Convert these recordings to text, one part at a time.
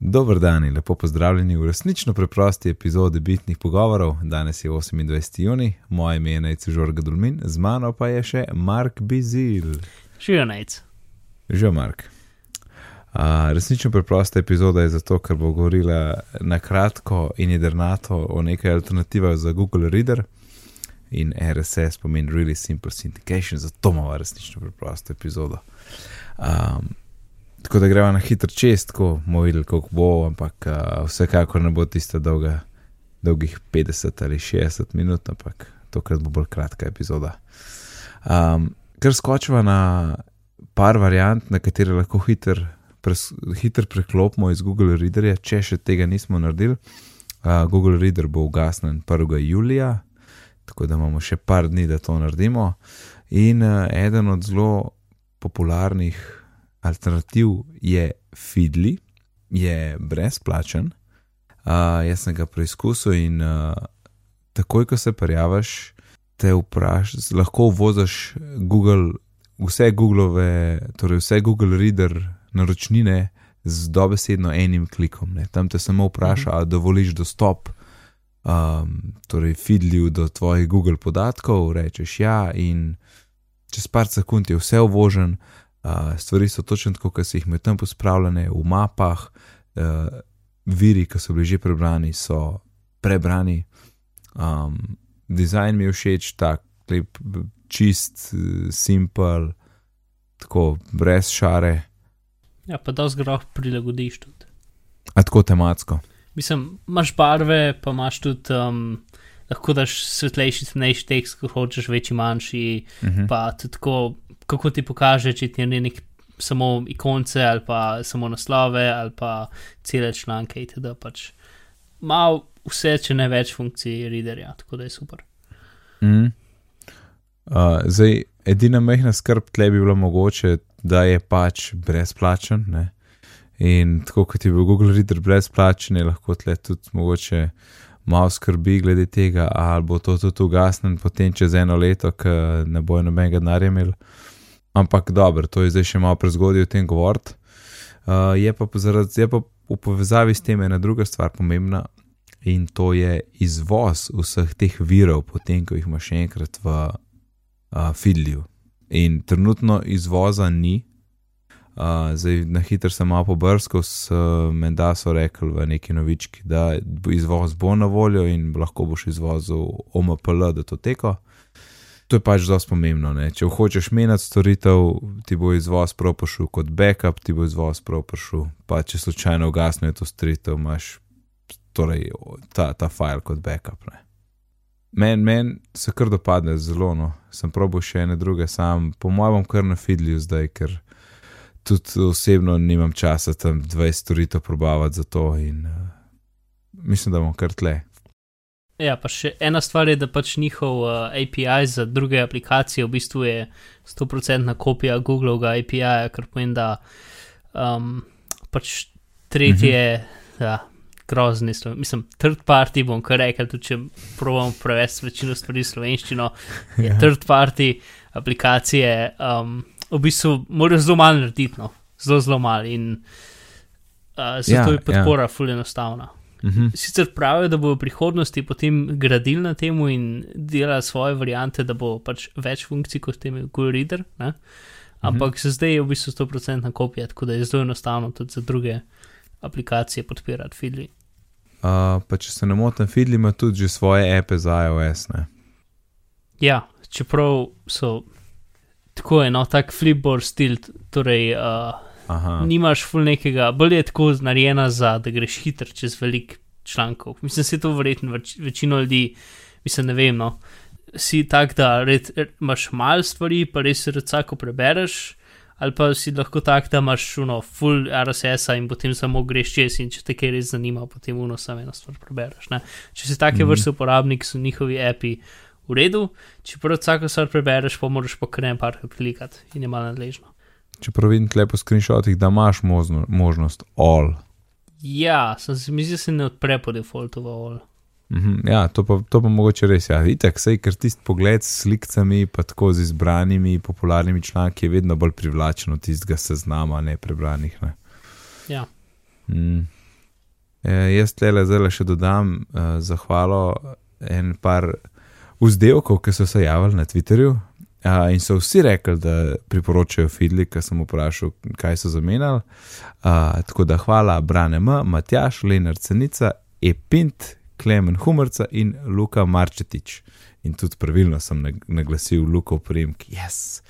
Dobro dan in lepo pozdravljeni v resnično preprosti epizodi Bitnih pogovorov. Danes je 28. juni, moje ime je Najcu Žorga Dulmin, z mano pa je še Mark Bizil. Živijo najc. Že Mark. Uh, resnično preprosta epizoda je zato, ker bo govorila na kratko in jedrnato o nekaj alternativah za Google Reader in RSS pomeni Really Simple Syndication, zato imamo resnično preprosto epizodo. Um, tako da gremo na hitro čez, tako bomo videli, kako bo, ampak uh, vsekakor ne bo tista dolga, dolgih 50 ali 60 minut, ampak tokrat bo bolj kratka epizoda. Um, ker skočiva na par variant, na katere lahko hiter, pres, hiter preklopimo iz Google Readerja, če še tega nismo naredili. Uh, Google Reader bo ugasnen 1. julija, tako da imamo še par dni, da to naredimo. In uh, eden od zelo popularnih alternativ je Fidli, je brezplačen. Uh, jaz sem ga preizkusil in uh, takoj, ko se prijaviš, te vprašaš, lahko voziš Google, vse Google, torej vse Google Reader naročnine z dobesedno enim klikom. Ne. Tam te samo vpraša, ali dovoliš dostop. Um, torej, fidlju do tvojih Google podatkov, rečeš ja, in čez par sekund je vse uvožen, stvari so točno tako, kot si jih med tem pospravljene v mapah, uh, viri, ki so bili že prebrani, so prebrani. Um, dizajn mi je všeč, tak lep, čist, simpel, tako brez šare. Ja, pa da zgroh prilagodiš tudi. A tako tematsko. Mislim, imaš barve, pa imaš tudi. Um, Lahko daš svetlejši, temnejši tekst, ko hočeš, večji, manjši. Uh -huh. Pa tudi tako, kako ti pokaže, če ti je nek samo ikonce ali pa samo naslove ali pa cele članke. Itd. Pač mal vse, če ne več funkcij readerja, tako da je super. Mm. Uh, zdaj, edina mehna skrb tle bi bilo mogoče, da je pač brezplačen. Ne? In tako kot je bil Google Reader brezplačen, je lahko tle tudi mogoče malo skrbi glede tega, ali bo to tudi ugasnen potem čez eno leto, ker ne bojo nobenega denarja imeli. Ampak dobro, to je zdaj še malo prezgodaj o tem govoriti. Uh, je, je pa v povezavi s tem ena druga stvar pomembna in to je izvoz vseh teh virov, potem ko jih imaš še enkrat v uh, Fidlju. In trenutno izvoza ni, Uh, zdaj, na hitro sem malo pobrskal, menda so rekli v neki novički, da izvoz bo na voljo in lahko boš izvozil OMPL, da to teko. To je pač zelo pomembno. Ne? Če hočeš menjati storitev, ti bo izvoz propušil kot backup, ti bo izvoz propušil, pa če slučajno ugasne to storitev, imaš torej, ta, ta file kot backup. Meni men se kar dopadne zelo, no. sem probo še ene druge, sam po mojem bom kar na fidlju zdaj, ker tudi osebno nimam časa tam 20 storitev probavati za to in uh, mislim, da bom kar tle. Ja, pa še ena stvar je, da pač njihov uh, API za druge aplikacije v bistvu je 100% kopija Googlovega API, kar pomeni, da um, pač tretje, mhm. ja, grozni, mislim, third party bom kar rekel, tudi če provam prevesti večino stvari slovenščino, je ja. third party aplikacije. Um, v bistvu moraš zelo malo narediti, no? zelo, zelo malo. In uh, zato ja, je podpora ja. fully enostavna. Uh mhm. -huh. Sicer pravijo, da bo v prihodnosti potem gradili na tem in delali svoje variante, da bo pač več funkcij kot tem Google Reader, ne? ampak uh -huh. za zdaj je v bistvu 100% kopija, tako da je zelo enostavno tudi za druge aplikacije podpirati Fidli. Uh, pa če se ne motim, Fidli ima tudi že svoje ape za iOS. Ne? Ja, čeprav so tako je, no, tak flipboard stil, torej uh, nimaš ful nekega, bolj je tako narejena za, da greš hitro čez velik člankov. Mislim, da se to verjetno več, večino ljudi, mislim, ne vem, no, si tak, da red, imaš malo stvari, pa res se vsako prebereš. Ali pa si lahko tak, da imaš uno, full RSS-a in potem samo greš čez in če te kaj res zanima, potem uno samo eno stvar prebereš. Ne? Če si take mm -hmm. vrste uporabnik, so njihovi api v redu, če prvo vsako stvar prebereš, pa moraš pokrenem par klikati in je malo nadležno. Če prav vidim tle po screenshotih, da imaš možno, možnost all. Ja, sem se mi zdi, da se ne odpre po defaultu v all. -hmm, ja, to pa, to pa mogoče res. Ja. Itek, sej, ker tisti pogled s slikami, pa tako z izbranimi popularnimi članki, je vedno bolj privlačen od tistega seznama neprebranih. Ne. Ja. Mm. E, jaz tle zdaj še dodam uh, zahvalo en par vzdevkov, ki so se javili na Twitterju. Uh, in so vsi rekli, da priporočajo Fidli, ki sem vprašal, kaj so zamenjali. Uh, tako da hvala Brane M, Matjaš, Leonard Cenica, Epint, Klemen Humrca in Luka Marčetič. In tudi pravilno sem naglasil Luka v primek, yes.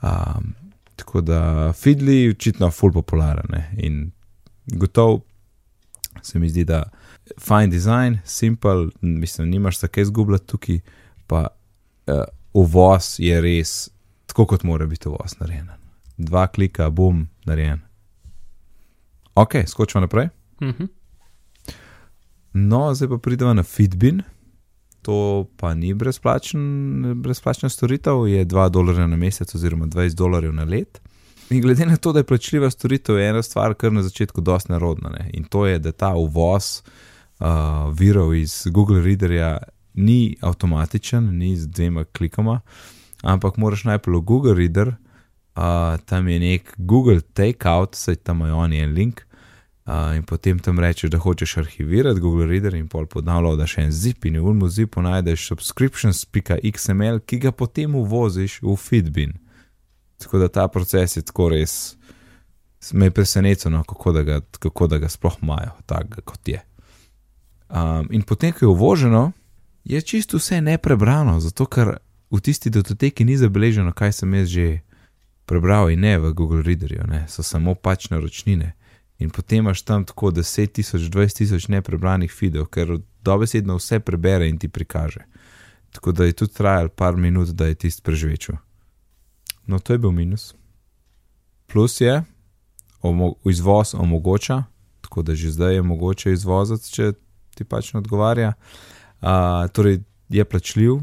Um, tako da Fidli očitno ful popularne in gotov se mi zdi, da fine design, simple, mislim, nimaš se kaj zgubljati tukaj, pa uh, uvoz je res tako, kot mora biti uvoz narejen. Dva klika, bom, narejen. Ok, skočimo naprej. Uh -huh. No, zdaj pa pridemo na Fitbin. To pa ni brezplačen, brezplačna storitev, je 2 dolarja na mesec oziroma 20 dolarjev na let. In glede na to, da je plačljiva storitev, je ena stvar, kar na začetku dosti narodna. Ne? In to je, da ta uvoz uh, virov iz Google Readerja ni avtomatičen, ni z dvema klikoma, ampak moraš najprej v Google Reader, uh, tam je nek Google Takeout, saj tam imajo oni en link. Uh, in potem tam rečeš, da hočeš arhivirati Google Reader, in pol podnavljaš en zip, in v ulmu zipu najdeš subscriptions.xml, ki ga potem uvoziš v Fitbin. Tako da ta proces je tako res, me je presenečen, no, kako, kako da ga sploh imajo, tako kot je. Um, in potem, ko je uvoženo, je čisto vse neprebrano, zato ker v tisti datoteki ni zabeleženo, kaj sem jaz že prebral in ne v Google Readerju, ne, so samo pač naročnine. In potem imaš tam tako 10.000, 20.000 neprebranih videov, ker dobesedno vse prebere in ti prikaže. Tako da je tudi trajal par minut, da je tisti prežvečil. No, to je bil minus. Plus je, omo izvoz omogoča, tako da že zdaj je mogoče izvoziti, če ti pač ne odgovarja. Uh, torej, je plačljiv,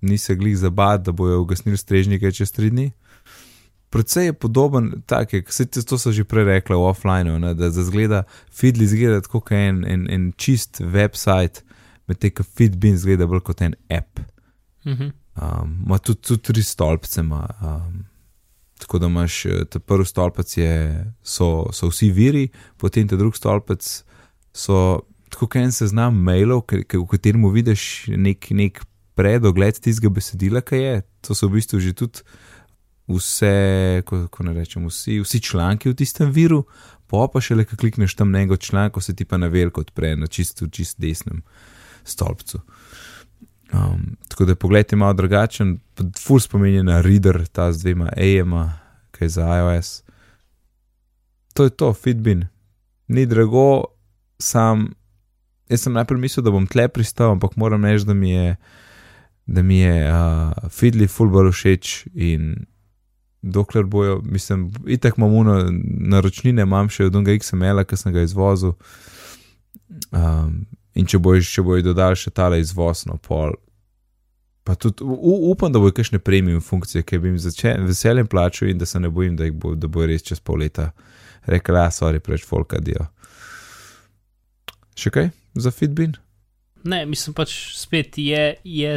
ni se glih zabad, da bojo ugasnili strežnike čez tri dni. Predvsej je podoben, tako je, to so že prej rekli v offlineu, ne, da zgleda, Fidli zgleda kot en, en, en čist website, medtem ko Fitbin zgleda bolj kot en app. Uh -huh. Um, ima tudi, tudi tri stolpce. Ma, um, tako da imaš eh, ta prvi stolpec, je, so, so vsi viri, potem ta drugi stolpec so tako en seznam mailov, v katerem vidiš nek, nek predogled tistega besedila, ki je. To so v bistvu že tudi vse, kako ne rečem, vsi, vsi članki v tistem viru, pa pa še le, ki klikneš tam na enega članka, se ti pa na veliko odpre na čisto čist desnem stolpcu. Um, tako da pogled je malo drugačen, full spominja na reader, ta z dvema AM-a, ki je za iOS. To je to, Fitbin. Ni drago, sam. Jaz sem najprej mislil, da bom tle pristal, ampak moram reči, da mi je, da mi je uh, Fidli full bolj všeč in dokler bojo, mislim, itek imam uno naročnine, imam še od unga XML-a, ki sem ga izvozil. Um, In če boš, če boš dodal še tale izvoz na pol, pa tudi upam, da bo kakšne premium funkcije, ki bi jim začel veseljem plačal in da se ne bojim, da, bo, da bo res čez pol leta rekel, da so reč folka dio. Še kaj za Fitbin? Ne, mislim pač spet je, je,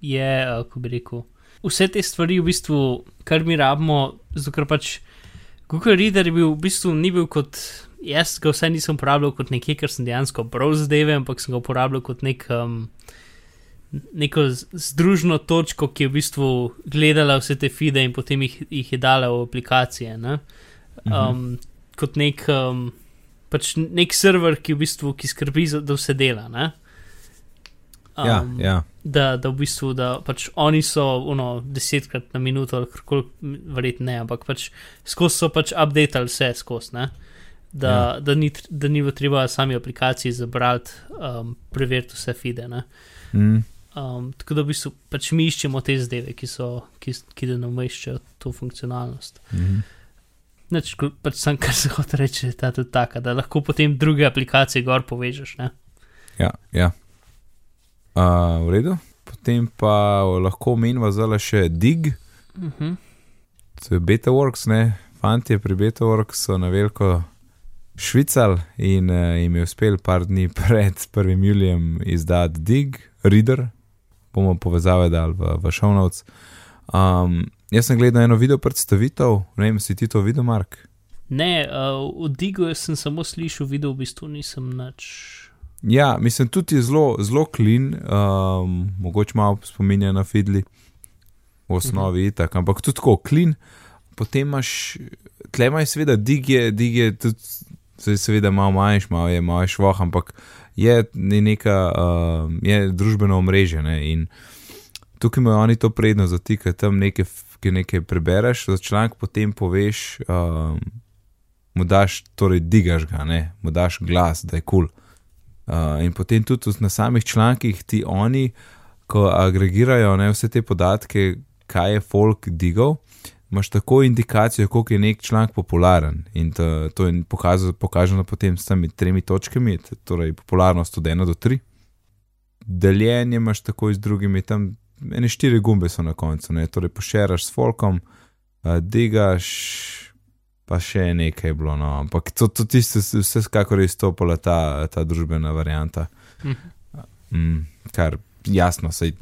je kako bi rekel. Vse te stvari, v bistvu, kar mi rabimo, zato ker pač Google Reader je bil v bistvu ni bil kot jaz ga vse nisem uporabljal kot nekaj, kar sem dejansko bral zadeve, ampak sem ga uporabljal kot nek, um, neko združno točko, ki je v bistvu gledala vse te fide in potem jih, jih je dala v aplikacije. Ne? Um, mhm. Kot nek, um, pač nek server, ki v bistvu ki skrbi za da vse dela. Ne? Um, ja, ja. Da, da v bistvu, da pač oni so uno, desetkrat na minuto, ali kako verjetno ne, ampak pač skozi so pač updated vse skozi da, ja. da, ni, da ni treba sami aplikaciji zabrati, um, preveriti vse fide. Mm. Um, tako da v bistvu pač mi iščemo te zdaj, ki, ki, ki da nam iščejo to funkcionalnost. Mm. Neč, pač sem, kar se hoče reči, da je tako, da lahko potem druge aplikacije gor povežeš. Ne? Ja, ja. Uh, v redu. Potem pa lahko menimo zelo še dig. Uh mhm. -huh. To je BetaWorks, ne? Fanti pri BetaWorks so na veliko švical in uh, jim je uspel par dni pred 1. julijem izdati Dig, Reader, bomo povezave dal v, v Shownotes. Um, jaz sem gledal eno video predstavitev, ne vem, si ti to videl, Mark? Ne, uh, v Digu sem samo slišal, videl v bistvu nisem nič. Ja, mislim, tudi je zelo, zelo klin, um, mogoče malo spominja na Fidli, v osnovi Mhm. uh -huh. tako, ampak tudi tako klin. Potem imaš, tle imaš seveda dig je, dig je tudi, se- seveda malo manjš, malo je, malo je švoh, ampak je ne- neka, um, je družbeno omrežje ne, in tukaj imajo oni to prednost, da ti, ki tam nekaj, f- ki nekaj prebereš, za članek potem poveš, um, mu daš, torej digaš ga, ne, mu daš glas, da je kul. Cool. Uh, in potem tudi na samih člankih ti oni, ko agregirajo ne, vse te podatke, kaj je folk digal, imaš tako indikacijo, koliko je nek članek popularen. In to, to je pokazano, pokaženo potem s temi tremi točkami, torej popularnost od 1 do 3. Deljenje imaš tako z drugimi, tam ene štiri gumbe so na koncu, ne, torej pošeraš s folkom, uh, digaš, pa še nekaj je bilo, no, ampak to, to tiste, vse skakor je izstopala ta, ta družbena varianta. Mm, kar jasno, sej,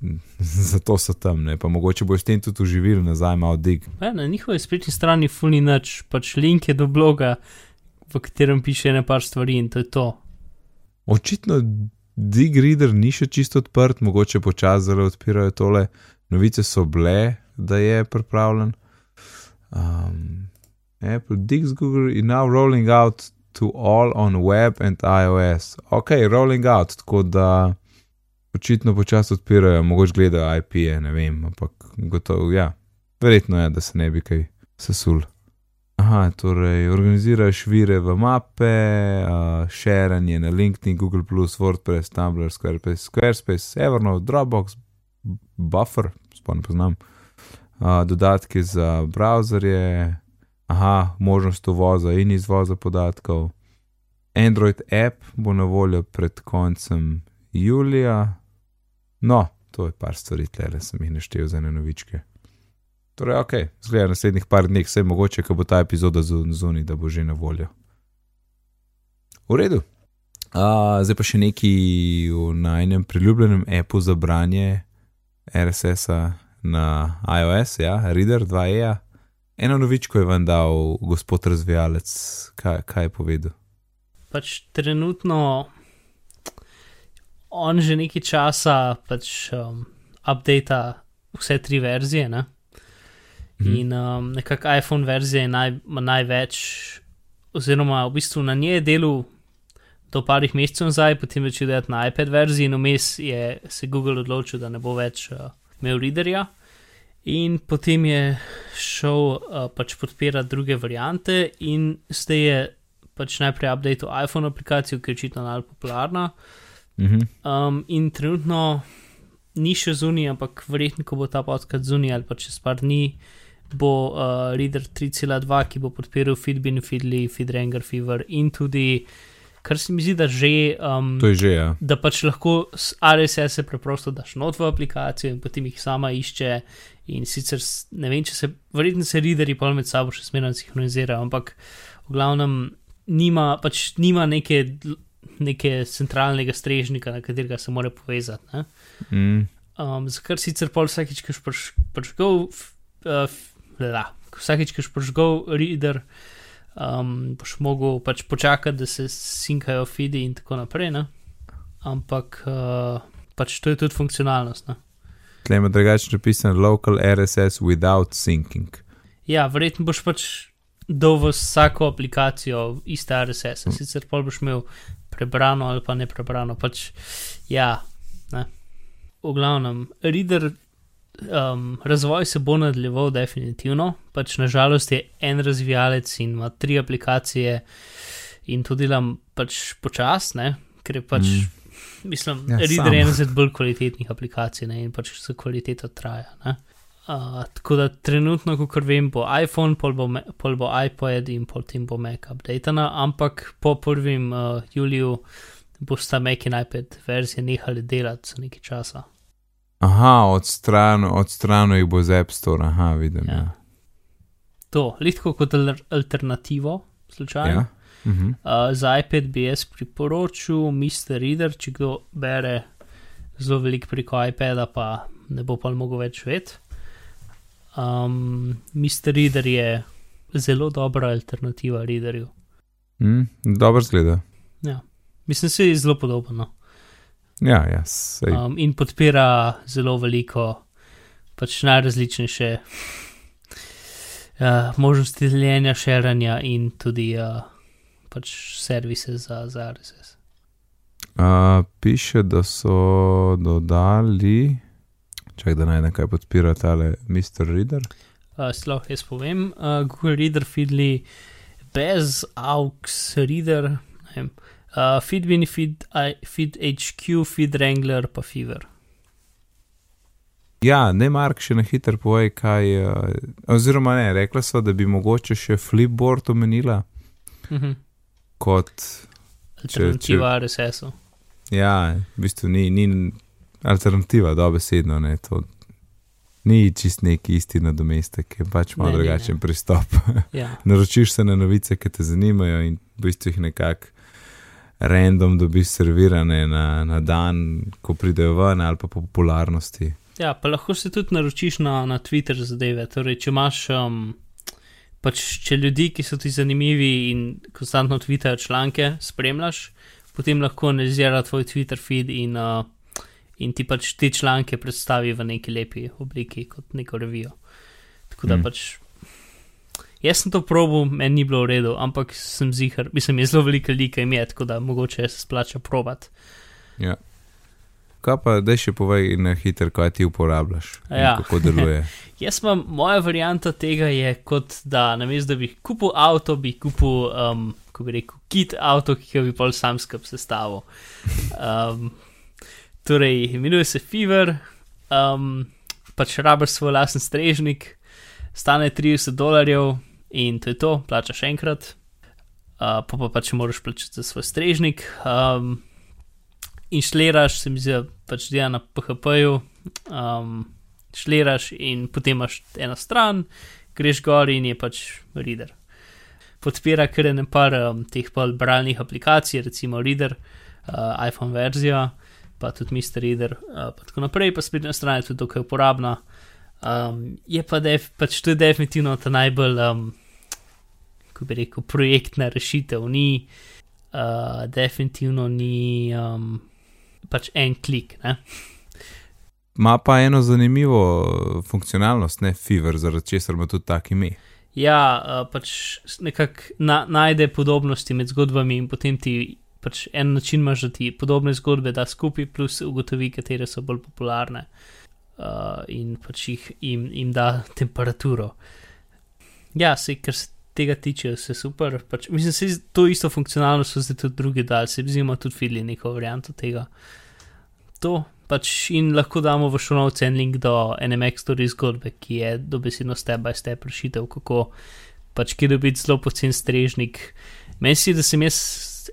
zato so tam, ne, pa mogoče boš s tem tudi uživil nazaj malo dig. Ja, na njihovi spletni strani funi nič, pač link je do bloga, v katerem piše ene par stvari in to je to. Očitno dig reader ni še čisto odprt, mogoče počasi zelo odpirajo tole, novice so bile, da je pripravljen. Um, Apple Digs Google is now rolling out to all on web and iOS. Ok, rolling out, tako da očitno počasi odpirajo, mogoče gledajo IP-je, ne vem, ampak gotovo, ja, verjetno je, da se ne bi kaj sesul. Aha, torej organiziraš vire v mape, uh, širanje na LinkedIn, Google, WordPress, Tumblr, Squarespace, Squarespace Evernote, Dropbox, Buffer, sploh ne poznam, uh, dodatki za browserje, aha, možnost uvoza in izvoza podatkov. Android app bo na voljo pred koncem julija. No, to je par stvari, tle sem jih naštel za ene novičke. Torej, ok, zgleda naslednjih par dni, vse mogoče, ko bo ta epizoda zunaj, da bo že na voljo. V redu. Uh, zdaj pa še neki v najnem priljubljenem appu za branje RSS-a na iOS, ja, Reader 2E. Eno novičko je vam dal gospod razvijalec, kaj, kaj je povedal. Pač trenutno on že nekaj časa pač um, updata vse tri verzije, ne? Mhm. In um, nekako iPhone verzija je naj, največ, oziroma v bistvu na njej je delal do parih mesecev nazaj, potem začel delati na iPad verziji, in vmes je se Google odločil, da ne bo več uh, imel readerja. In potem je šel uh, pač podpirati druge variante, in zdaj je pač najprej update iPhone aplikacijo, ki je očitno najbolj popularna. Mhm. Um, in trenutno ni še zunaj, ampak verjetno, ko bo ta podcast zunaj ali pa čez par dni, bo uh, Reader 3.2, ki bo podpiral Feedbin, Feedly, Feedranger, Fever in tudi, kar se mi zdi, da že. Um, To je že, ja. Da pač lahko s RSS-e preprosto daš not v aplikacijo in potem jih sama išče. In sicer ne vem, če se, verjetno se readerji pa med sabo še smerno sinhronizirajo, ampak v glavnem nima, pač nima neke, neke centralnega strežnika, na katerega se mora povezati. Ne? Mm. Um, za kar sicer pol vsakič, ki šprš, prižgal, f- uh, f- la, vsakič, ki špršgal reader, um, boš mogel pač počakati, da se sinkajo feedi in tako naprej. Ne? Ampak uh, pač to je tudi funkcionalnost. Ne? Tle ima drugače napisan local RSS without syncing. Ja, verjetno boš pač dal v vsako aplikacijo iste RSS, -e. sicer pol boš imel prebrano ali pa ne prebrano. Pač, ja, ne. V glavnem, reader, um, razvoj se bo nadaljeval definitivno, pač nažalost je en razvijalec in ima tri aplikacije in to delam pač počasne, ker je pač. Mm. Mislim, Ja, ja, Reader ena izmed bolj kvalitetnih aplikacij ne, in pač za kvaliteto traja. Ne. Uh, tako da trenutno, kot vem, bo iPhone, pol bo, pol bo iPad in potem bo Mac updatena, ampak po 1. Uh, juliju bosta Mac in iPad verzije nehali delati za nekaj časa. Aha, odstrano, odstrano jih bo z App Store, aha, vidim. Ja. Ja. To, lahko kot al alternativo, slučajno. Ja. Mhm. Uh, za iPad bi jaz priporočil Mr. Reader, če kdo bere zelo veliko preko iPada, pa ne bo pa mogel več vedeti. Um, Mr. Reader je zelo dobra alternativa readerju. Mm, dobro zgleda. Ja. Mislim, da je zelo podobno. Ja, ja, sej. Um, in podpira zelo veliko, pač najrazličnejše uh, možnosti deljenja, širanja in tudi uh, pač servise za, za RSS. Uh, piše, da so dodali, čak da najdem, kaj podpira tale Mr. Reader. Uh, Sploh jaz povem, uh, Google Reader Feedly bez AUX Reader, ne vem, uh, Feedbin, Feed, I- Feed HQ, Feed Wrangler, pa Fever. Ja, ne, Mark, še na hitro povej, kaj. Uh, oziroma, ne, rekla so, da bi mogoče še Flipboard omenila Mhm. kot. Alternativa RSS-u. Ja, v bistvu ni, ni alternativa, dobesedno. Ne, to ni čist neki isti nadomestek, je pač malo Ne, drugačen ne. pristop. Ja. Naročiš se na novice, ki te zanimajo, in v bistvu jih nekako random dobiš servirane na, na dan, ko pridejo ven, ali pa po popularnosti. ja, pa lahko se tudi naročiš na, na Twitter zadeve. Torej, če imaš. Um, Pač, če ljudi, ki so ti zanimivi in konstantno tvitajo članke, spremljaš, potem lahko analizira tvoj Twitter feed in, uh, in ti pač te članke predstavi v neki lepi obliki, kot neko revijo. Tako da Mm. pač. Jaz sem to probil, meni ni bilo v redu, ampak sem zihar, mislim, je zelo velika lika ime, tako da mogoče se splača probat. Ja. Kaj pa, da še povej na hitro, kaj ti uporabljaš, Ja. kako deluje. Jaz imam, moja varianta tega je kot da namesto da bi kupil avto, bi kupil, um, kako bi rekel, kit avto, ki ga bi pol sam skup sestavil. Um, torej, imenuje se Fever, um, pač rabiš svoj lasen strežnik, stane 30 dolarjev in to je to, plačaš enkrat, uh, pa pa pač moraš plačati za svoj strežnik. Um, Inštaliraš, se mi zdi, pač dela na PHP-ju, um, šliraš in potem imaš eno stran, greš gor in je pač reader. Podpira kar ne par um, teh pa bralnih aplikacij, recimo Reader, uh, iPhone verzija, pa tudi Mr. Reader, uh, pa tako naprej, pa spletna stran je tudi dokaj uporabna. Um, je pa def, pač to je definitivno ta najbolj, um, kako bi rekel, projektna rešitev. Ni, uh, definitivno ni um, pač en klik. Ne? Ma pa eno zanimivo funkcionalnost, ne Fever, zaradi česar ima tudi tak ime. Ja, uh, pač nekako na, najde podobnosti med zgodbami in potem ti pač en način imaš, da ti podobne zgodbe da skupaj, plus ugotovi, katere so bolj popularne uh, in pač jih jim, jim da temperaturo. Ja, se kar se tega tiče, vse super. Pač, mislim, se to isto funkcionalnost so zdaj tudi drugi dal, se vzima tudi fili neko varianto tega. To pač in lahko damo v šonovce en link do NMX story zgodbe, ki je dobesedno step by step rešitev, kako pač kje dobiti zelo pocen strežnik. Meni se, zdi, da sem jaz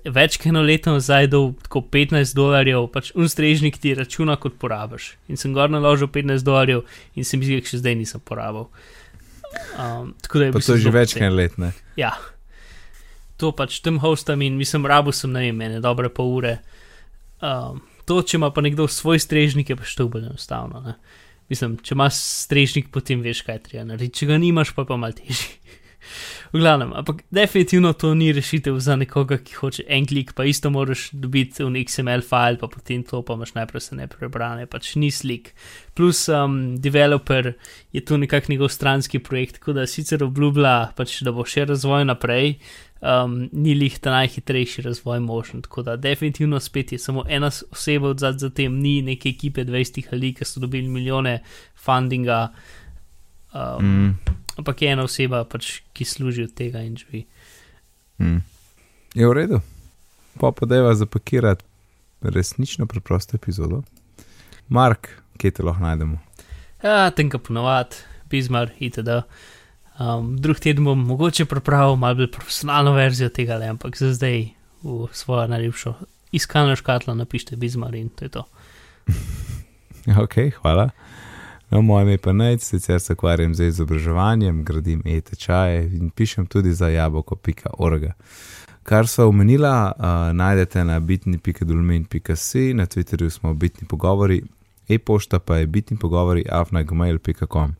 več kot eno leto nazaj dal tako 15 dolarjev, pač un strežnik ti računa kot porabiš. In sem gor naložil 15 dolarjev in se da jih še zdaj nisem porabil. Um, tako da je Pa bil to je že več kot en let, ne. Ja. To pač tem hostam in mislim, rabu sem na ime, dobre pol ure. Um, to, če ima pa nekdo svoj strežnik, je pa še to bolj enostavno. Ne? Mislim, če imaš strežnik, potem veš, kaj treba narediti, če ga nimaš, pa je pa mal težji. V glavnem, ampak definitivno to ni rešitev za nekoga, ki hoče en klik, pa isto moraš dobiti v XML file, pa potem to pa imaš najprej se ne prebrane, pač ni slik. Plus, um, developer je tu nekak njegov stranski projekt, tako da sicer obljublja, pač, da bo še razvoj naprej, um, ni lih ta najhitrejši razvoj možen. Tako da definitivno spet je samo ena oseba od zadaj za tem, ni neke ekipe 20 ali ki so dobili milijone fundinga. Um, Mm, ampak je ena oseba, pač, ki služi od tega in živi. mm. Je v redu. Pa podeva zapakirati resnično preprosto epizodo. Mark, kje te lahko najdemo? Ja, tenka ponovadi, Bizmar, itd. Um, drug teden bom mogoče pripravil malo bolj profesionalno verzijo tega, le, ampak za zdaj v svojo najljubšo iskalno škatlo napišite Bizmar in to je to. Ok, hvala. No, moje ime pa nec, sicer se ukvarjam z izobraževanjem, gradim e-tečaje in pišem tudi za jaboko.org. Kar so omenila, uh, najdete na bitni.dolmin.si, na Twitterju smo bitni pogovori e-pošta pa je bitni pogovori afnagmail.com.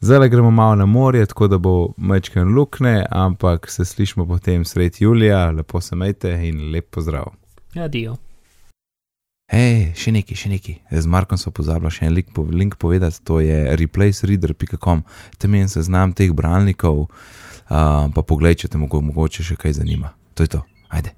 Zdaj gremo malo na morje, tako da bo mečken lukne, ampak se slišmo potem sred Julija, lepo se majte in lep pozdrav. Adijo. Hej, še neki, še neki. Z Markom so pozabili še en link, link povedati, to je replacereader.com, tam je en seznam teh bralnikov, uh, pa poglej, če te mogo, mogoče še kaj zanima. To je to, ajde.